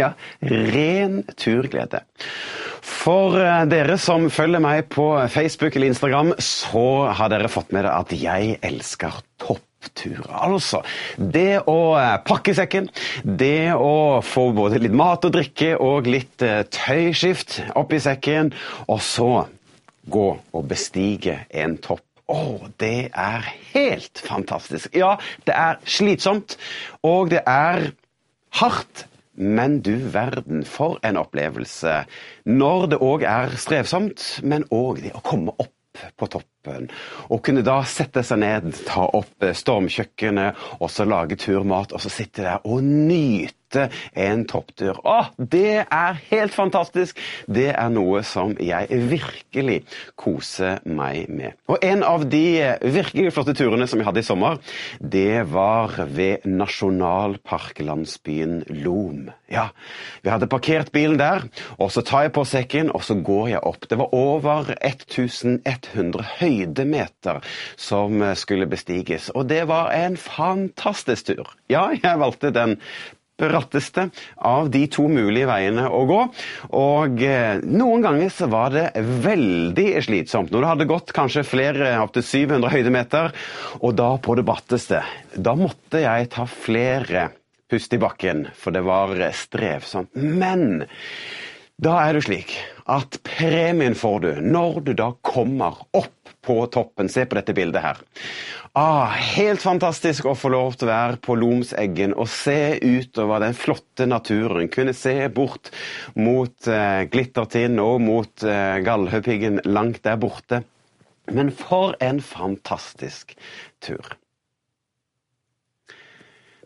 Ja, ren turglede. For eh, dere som følger meg på Facebook eller Instagram, så har dere fått med dere at jeg elsker toppturer. Altså, det å eh, pakke sekken, det å få både litt mat og drikke og litt eh, tøyskift oppi sekken, og så gå og bestige en topp. Å, det er helt fantastisk. Ja, det er slitsomt, og det er hardt. Men du verden, for en opplevelse. Når det òg er strevsomt, men òg det å komme opp på toppen. Og kunne da sette seg ned, ta opp stormkjøkkenet, og så lage turmat, og så sitte der og nyte en topptur. Å, det er helt fantastisk! Det er noe som jeg virkelig koser meg med. Og en av de virkelig flotte turene som jeg hadde i sommer, det var ved nasjonalparklandsbyen Lom. Ja, vi hadde parkert bilen der, og så tar jeg på sekken, og så går jeg opp. Det var over 1100 høydemeter som skulle bestiges, og det var en fantastisk tur. Ja, jeg valgte den bratteste av de to mulige veiene å gå. Og eh, noen ganger så var det veldig slitsomt. Når det hadde gått kanskje flere opptil 700 høydemeter, og da på det bratteste, da måtte jeg ta flere pust i bakken, for det var strevsomt. Men da er det slik at premien får du når du da kommer opp på toppen. Se på dette bildet her. Ah, helt fantastisk å få lov til å være på Lomseggen og se utover den flotte naturen. Kunne se bort mot eh, Glittertind og mot eh, Galdhøpiggen langt der borte. Men for en fantastisk tur.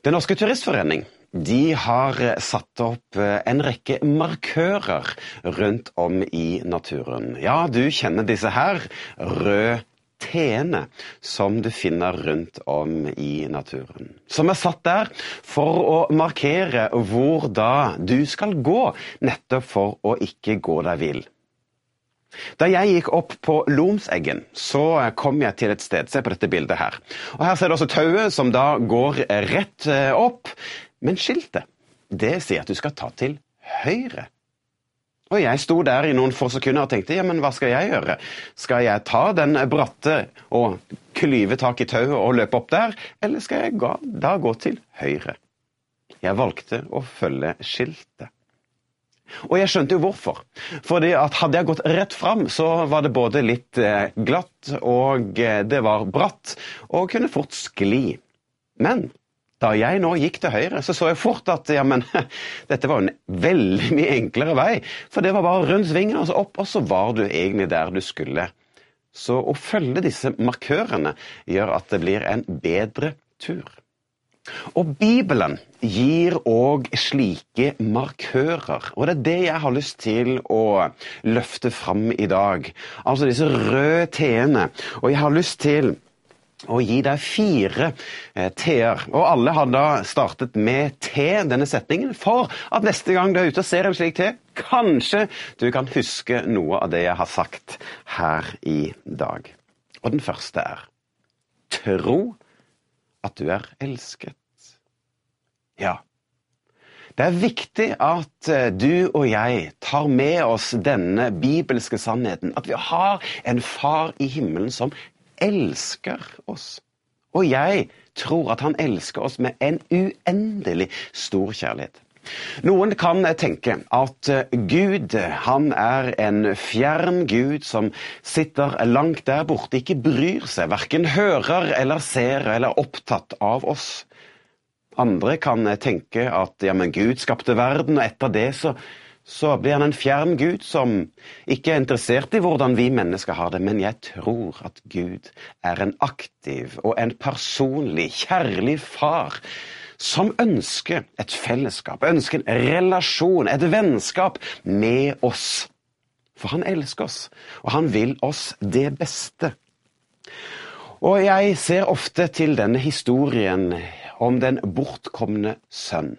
Den norske turistforening de har satt opp en rekke markører rundt om i naturen. Ja, du kjenner disse her. Rød tene som du finner rundt om i naturen. Som er satt der for å markere hvor da du skal gå, nettopp for å ikke gå deg vill. Da jeg gikk opp på Lomseggen, så kom jeg til et sted. Se på dette bildet her. Og Her ser du også tauet som da går rett opp. Men skiltet, det sier at du skal ta til høyre. Og jeg sto der i noen få sekunder og tenkte ja, men hva skal jeg gjøre? Skal jeg ta den bratte og klyve tak i tauet og løpe opp der, eller skal jeg da gå til høyre? Jeg valgte å følge skiltet. Og jeg skjønte jo hvorfor. Fordi at hadde jeg gått rett fram, så var det både litt glatt og det var bratt, og kunne fort skli. Men da jeg nå gikk til høyre, så så jeg fort at ja, men, dette var en veldig mye enklere vei. For det var bare rundt svingen og så opp, og så var du egentlig der du skulle. Så å følge disse markørene gjør at det blir en bedre tur. Og Bibelen gir òg slike markører, og det er det jeg har lyst til å løfte fram i dag. Altså disse røde t-ene. Og jeg har lyst til og gi deg fire eh, T-er. Og alle har da startet med T, denne setningen, for at neste gang du er ute og ser en slik T, kanskje du kan huske noe av det jeg har sagt her i dag. Og den første er tro at du er elsket. Ja. Det er viktig at du og jeg tar med oss denne bibelske sannheten. At vi har en far i himmelen som elsker oss. Og jeg tror at han elsker oss med en uendelig stor kjærlighet. Noen kan tenke at Gud han er en fjern Gud som sitter langt der borte, ikke bryr seg, verken hører eller ser eller er opptatt av oss. Andre kan tenke at ja, men Gud skapte verden, og etter det så så blir han en fjern Gud som ikke er interessert i hvordan vi mennesker har det, men jeg tror at Gud er en aktiv og en personlig, kjærlig far som ønsker et fellesskap, ønsker en relasjon, et vennskap med oss. For han elsker oss, og han vil oss det beste. Og jeg ser ofte til denne historien om den bortkomne sønn,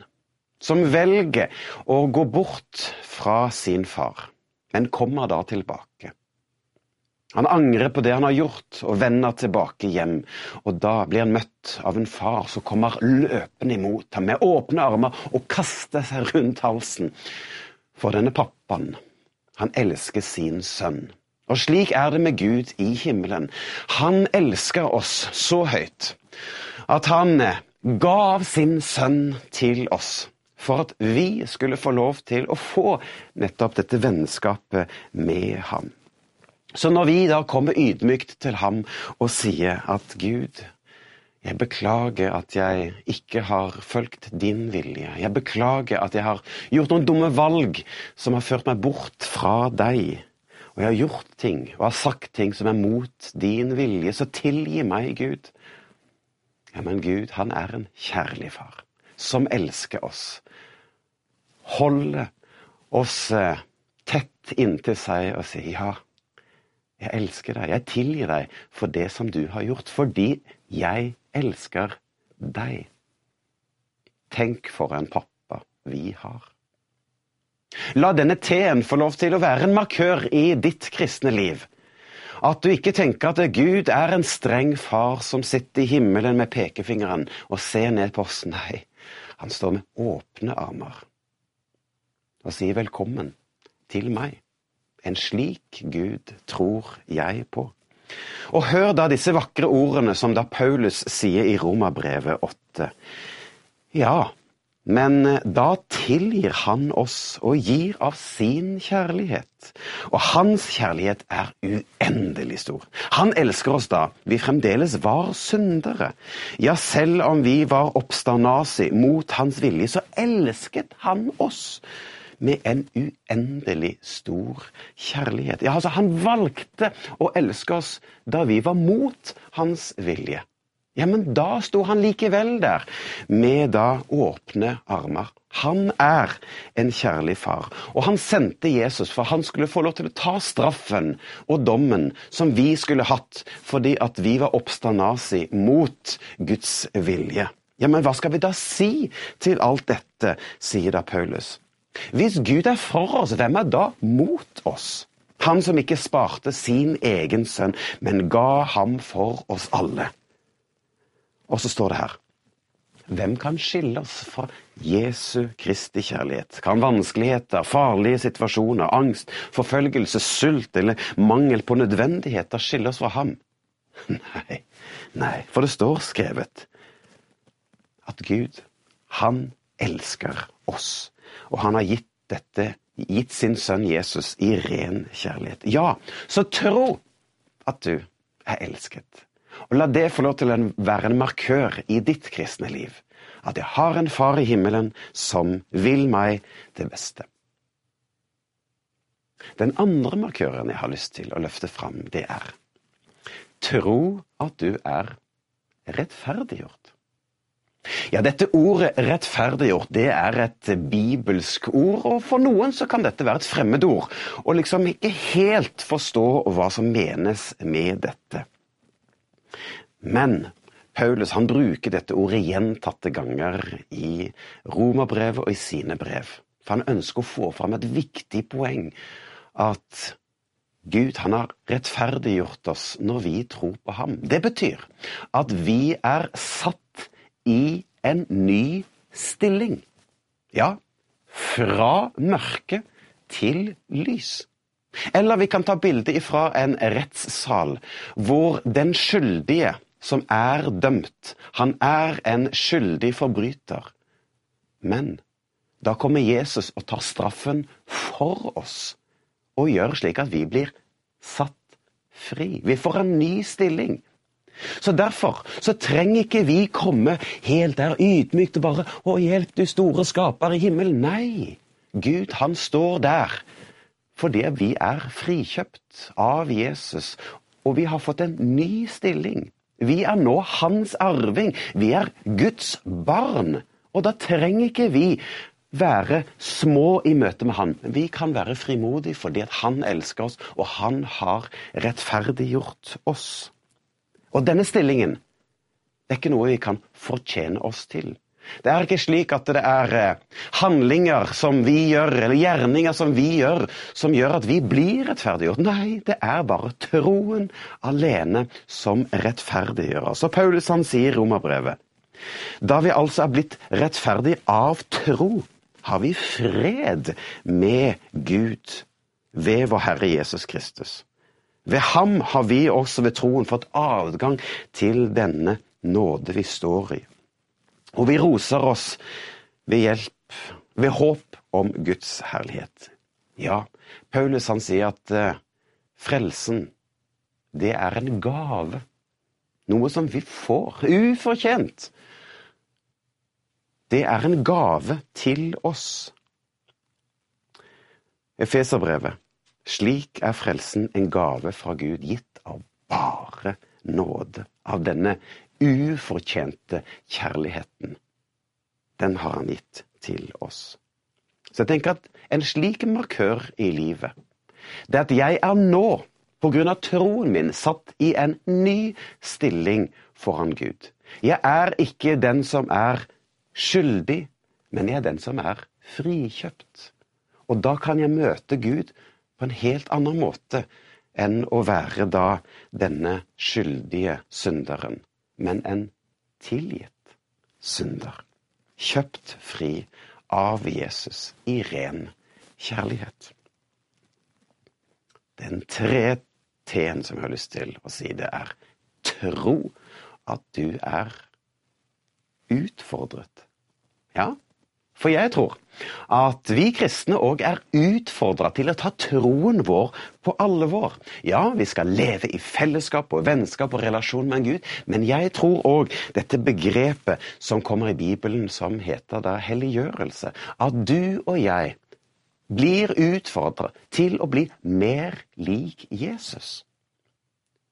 som velger å gå bort fra sin far, men kommer da tilbake. Han angrer på det han har gjort, og vender tilbake hjem. Og da blir han møtt av en far som kommer løpende imot ham med åpne armer og kaster seg rundt halsen. For denne pappaen, han elsker sin sønn. Og slik er det med Gud i himmelen. Han elsker oss så høyt at han gav sin sønn til oss. For at vi skulle få lov til å få nettopp dette vennskapet med ham. Så når vi da kommer ydmykt til ham og sier at Gud, jeg beklager at jeg ikke har fulgt din vilje. Jeg beklager at jeg har gjort noen dumme valg som har ført meg bort fra deg. Og jeg har gjort ting og har sagt ting som er mot din vilje. Så tilgi meg, Gud. Ja, men Gud, han er en kjærlig far som elsker oss. Holder oss tett inntil seg og sier ja. Jeg elsker deg. Jeg tilgir deg for det som du har gjort, fordi jeg elsker deg. Tenk for en pappa vi har. La denne T-en få lov til å være en markør i ditt kristne liv. At du ikke tenker at Gud er en streng far som sitter i himmelen med pekefingeren og ser ned på oss. Nei, han står med åpne armer og sier velkommen til meg. En slik Gud tror jeg på. Og hør da disse vakre ordene som da Paulus sier i Romerbrevet 8. Ja, men da tilgir han oss og gir av sin kjærlighet. Og hans kjærlighet er uendelig stor. Han elsker oss da vi fremdeles var syndere. Ja, selv om vi var oppstandasi mot hans vilje, så elsket han oss med en uendelig stor kjærlighet. Ja, altså, han valgte å elske oss da vi var mot hans vilje. Ja, men da sto han likevel der, med da åpne armer. Han er en kjærlig far, og han sendte Jesus for han skulle få lov til å ta straffen og dommen som vi skulle hatt fordi at vi var oppstanasi mot Guds vilje. Ja, men hva skal vi da si til alt dette, sier da Paulus. Hvis Gud er for oss, hvem er da mot oss? Han som ikke sparte sin egen sønn, men ga ham for oss alle. Og så står det her Hvem kan skille oss fra Jesu Kristi kjærlighet? Kan vanskeligheter, farlige situasjoner, angst, forfølgelse, sult eller mangel på nødvendigheter skille oss fra ham? Nei, nei, for det står skrevet at Gud, han elsker oss. Og han har gitt dette, gitt sin sønn Jesus i ren kjærlighet. Ja, så tro at du er elsket. Og la det få lov til å være en markør i ditt kristne liv. At jeg har en far i himmelen som vil meg det beste. Den andre markøren jeg har lyst til å løfte fram, det er tro at du er rettferdiggjort. Ja, dette ordet 'rettferdiggjort' det er et bibelsk ord, og for noen så kan dette være et fremmedord, og liksom ikke helt forstå hva som menes med dette. Men Paulus han bruker dette ordet gjentatte ganger i romerbrevet og i sine brev. For han ønsker å få fram et viktig poeng. At Gud han har rettferdiggjort oss når vi tror på ham. Det betyr at vi er satt i en ny stilling. Ja, fra mørke til lys. Eller vi kan ta bilde ifra en rettssal, hvor den skyldige som er dømt, han er en skyldig forbryter. Men da kommer Jesus og tar straffen for oss, og gjør slik at vi blir satt fri. Vi får en ny stilling. Så derfor så trenger ikke vi komme helt der ydmykt og bare 'Å, hjelp, du store skaper i himmelen'. Nei. Gud, han står der fordi vi er frikjøpt av Jesus, og vi har fått en ny stilling. Vi er nå hans arving. Vi er Guds barn. Og da trenger ikke vi være små i møte med Han. Vi kan være frimodige fordi Han elsker oss, og Han har rettferdiggjort oss. Og denne stillingen det er ikke noe vi kan fortjene oss til. Det er ikke slik at det er eh, handlinger som vi gjør, eller gjerninger som vi gjør, som gjør at vi blir rettferdiggjort. Nei, det er bare troen alene som rettferdiggjør oss. Og Paulus han sier i Romerbrevet da vi altså er blitt rettferdige av tro, har vi fred med Gud ved vår Herre Jesus Kristus. Ved ham har vi også ved troen fått adgang til denne nåde vi står i. Og vi roser oss ved hjelp, ved håp om Guds herlighet. Ja, Paulus han sier at uh, frelsen, det er en gave. Noe som vi får ufortjent. Det er en gave til oss. Efeserbrevet. Slik er frelsen en gave fra Gud, gitt av bare nåde. Av denne ufortjente kjærligheten. Den har han gitt til oss. Så jeg tenker at en slik markør i livet, det at jeg er nå, på grunn av troen min, satt i en ny stilling foran Gud. Jeg er ikke den som er skyldig, men jeg er den som er frikjøpt. Og da kan jeg møte Gud på en helt annen måte enn å være da denne skyldige synderen men en tilgitt synder. Kjøpt fri av Jesus i ren kjærlighet. Den tre T-en som jeg har lyst til å si, det er tro at du er utfordret. Ja, for jeg tror at vi kristne òg er utfordra til å ta troen vår på alvor. Ja, vi skal leve i fellesskap og vennskap og relasjon med en Gud, men jeg tror òg dette begrepet som kommer i Bibelen som heter da helliggjørelse, at du og jeg blir utfordra til å bli mer lik Jesus.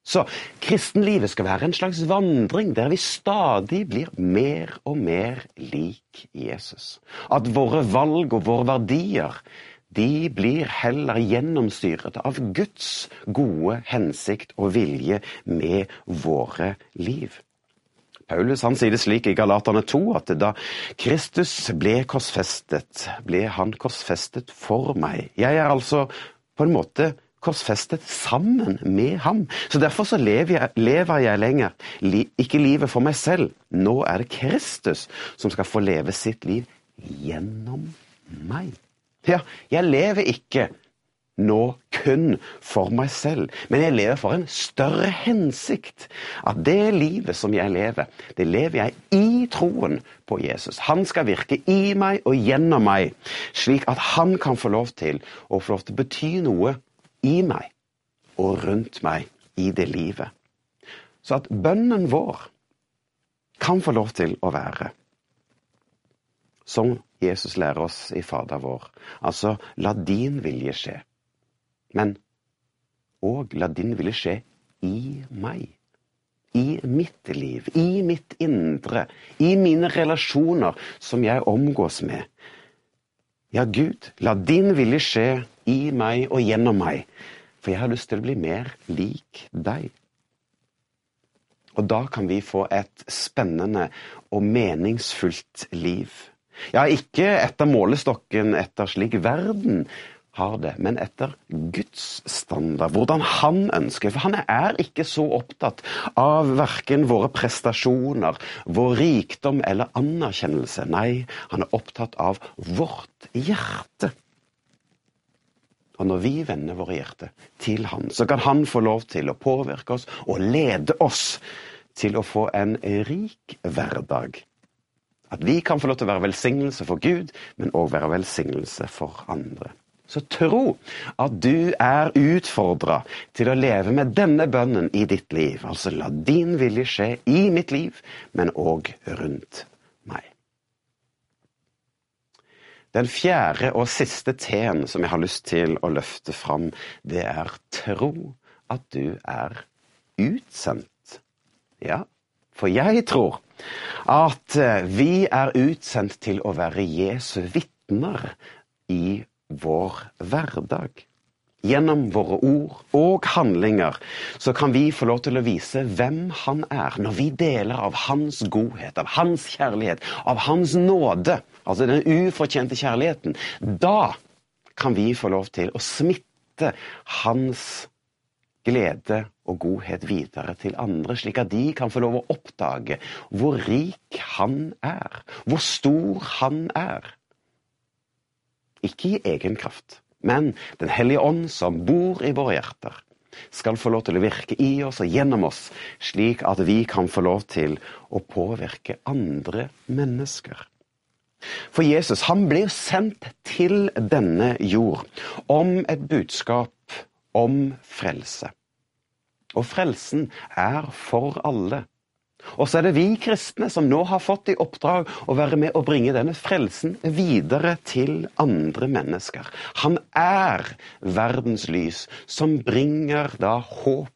Så kristenlivet skal være en slags vandring der vi stadig blir mer og mer lik Jesus. At våre valg og våre verdier de blir heller gjennomstyret av Guds gode hensikt og vilje med våre liv. Paulus han sier det slik i Galaterne 2 at da Kristus ble korsfestet, ble han korsfestet for meg. Jeg er altså på en måte korsfestet sammen med ham. Så derfor så lever jeg, lever jeg lenger li, ikke livet for meg selv. Nå er det Kristus som skal få leve sitt liv gjennom meg. Ja, jeg lever ikke nå kun for meg selv, men jeg lever for en større hensikt. At det livet som jeg lever, det lever jeg i troen på Jesus. Han skal virke i meg og gjennom meg, slik at han kan få lov til å få lov til å bety noe i meg og rundt meg i det livet. Så at bønnen vår kan få lov til å være som Jesus lærer oss i Fader vår. Altså la din vilje skje. Men òg la din vilje skje i meg. I mitt liv, i mitt indre, i mine relasjoner som jeg omgås med. Ja, Gud, la din vilje skje i meg og gjennom meg. For jeg har lyst til å bli mer lik deg. Og da kan vi få et spennende og meningsfullt liv. Ja, ikke etter målestokken etter slik verden har det, men etter Guds standard, hvordan han ønsker. For han er ikke så opptatt av verken våre prestasjoner, vår rikdom eller anerkjennelse. Nei, han er opptatt av vårt hjerte. Og når vi vender våre hjerter til Han, så kan Han få lov til å påvirke oss og lede oss til å få en rik hverdag. At vi kan få lov til å være velsignelse for Gud, men òg være velsignelse for andre. Så tro at du er utfordra til å leve med denne bønnen i ditt liv. Altså la din vilje skje i mitt liv, men òg rundt meg. Den fjerde og siste T-en som jeg har lyst til å løfte fram, det er tro at du er utsendt. Ja, for jeg tror at eh, vi er utsendt til å være Jesu vitner i vår hverdag. Gjennom våre ord og handlinger så kan vi få lov til å vise hvem han er, når vi deler av hans godhet, av hans kjærlighet, av hans nåde, altså den ufortjente kjærligheten. Da kan vi få lov til å smitte hans glede og godhet videre til andre, slik at de kan få lov å oppdage hvor rik han er, hvor stor han er. Ikke i egen kraft men Den hellige ånd, som bor i våre hjerter, skal få lov til å virke i oss og gjennom oss, slik at vi kan få lov til å påvirke andre mennesker. For Jesus han blir sendt til denne jord om et budskap om frelse. Og frelsen er for alle. Og så er det vi kristne som nå har fått i oppdrag å være med å bringe denne frelsen videre til andre mennesker. Han er verdens lys, som bringer da håp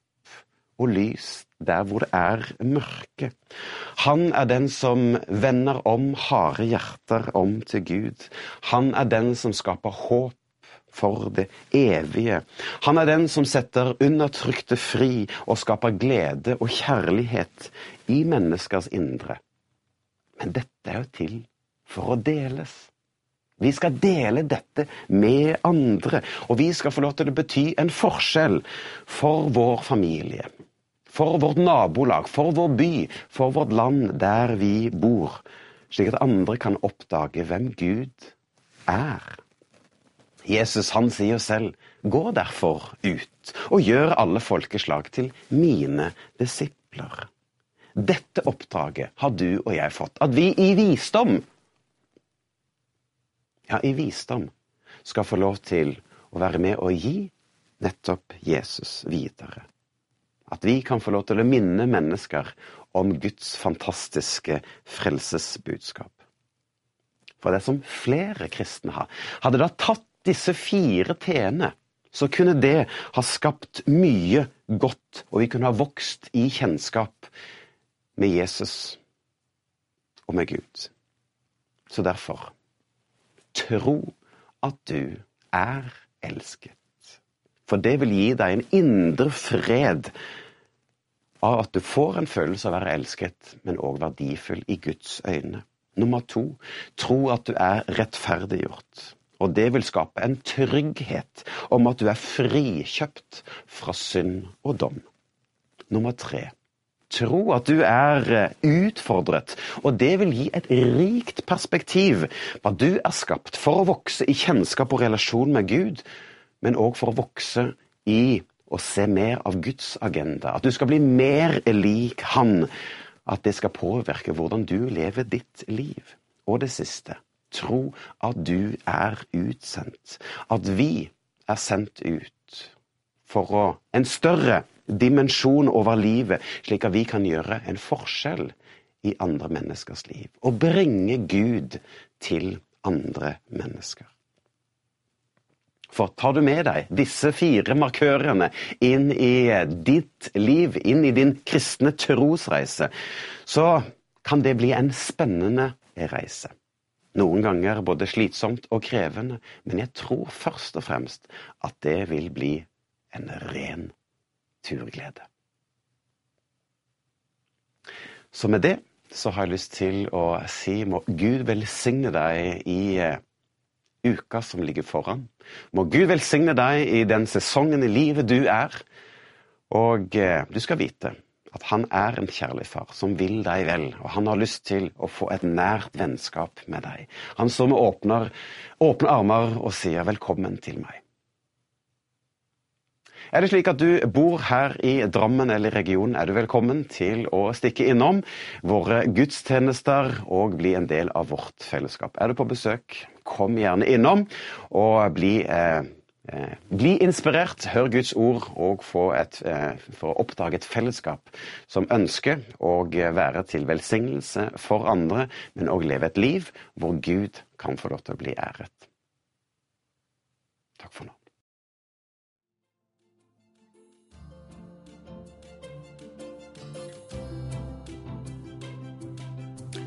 og lys der hvor det er mørke. Han er den som vender om harde hjerter om til Gud. Han er den som skaper håp for det evige. Han er den som setter undertrykte fri og skaper glede og kjærlighet i menneskers indre. Men dette er jo til for å deles. Vi skal dele dette med andre, og vi skal få lov til å bety en forskjell for vår familie, for vårt nabolag, for vår by, for vårt land der vi bor, slik at andre kan oppdage hvem Gud er. Jesus han sier selv, gå derfor ut og gjør alle folkeslag til mine disipler. Dette oppdraget har du og jeg fått, at vi i visdom, ja, i visdom, skal få lov til å være med og gi nettopp Jesus videre. At vi kan få lov til å minne mennesker om Guds fantastiske frelsesbudskap. For det som flere kristne har, hadde da tatt disse fire t-ene, så kunne det ha skapt mye godt, og vi kunne ha vokst i kjennskap med Jesus og med Gud. Så derfor tro at du er elsket. For det vil gi deg en indre fred av at du får en følelse av å være elsket, men òg verdifull i Guds øyne. Nummer to tro at du er rettferdiggjort. Og det vil skape en trygghet om at du er frikjøpt fra synd og dom. Nummer tre. Tro at du er eh, utfordret, og det vil gi et rikt perspektiv på at du er skapt for å vokse i kjennskap og relasjon med Gud, men òg for å vokse i å se mer av Guds agenda. At du skal bli mer lik Han. At det skal påvirke hvordan du lever ditt liv. Og det siste Tro at du er utsendt. At vi er sendt ut for å en større dimensjon over livet, slik at vi kan gjøre en forskjell i andre menneskers liv. Og bringe Gud til andre mennesker. For tar du med deg disse fire markørene inn i ditt liv, inn i din kristne trosreise, så kan det bli en spennende reise. Noen ganger både slitsomt og krevende, men jeg tror først og fremst at det vil bli en ren turglede. Så med det så har jeg lyst til å si må Gud velsigne deg i uh, uka som ligger foran. Må Gud velsigne deg i den sesongen i livet du er. Og uh, du skal vite at han er en kjærlig far som vil deg vel, og han har lyst til å få et nært vennskap med deg. Han står med åpne, åpne armer og sier 'velkommen til meg'. Er det slik at du bor her i Drammen eller i regionen, er du velkommen til å stikke innom våre gudstjenester og bli en del av vårt fellesskap. Er du på besøk, kom gjerne innom og bli Eh, bli inspirert, hør Guds ord og få et, eh, for å oppdage et fellesskap som ønsker å være til velsignelse for andre, men òg leve et liv hvor Gud kan få lov til å bli æret. Takk for nå.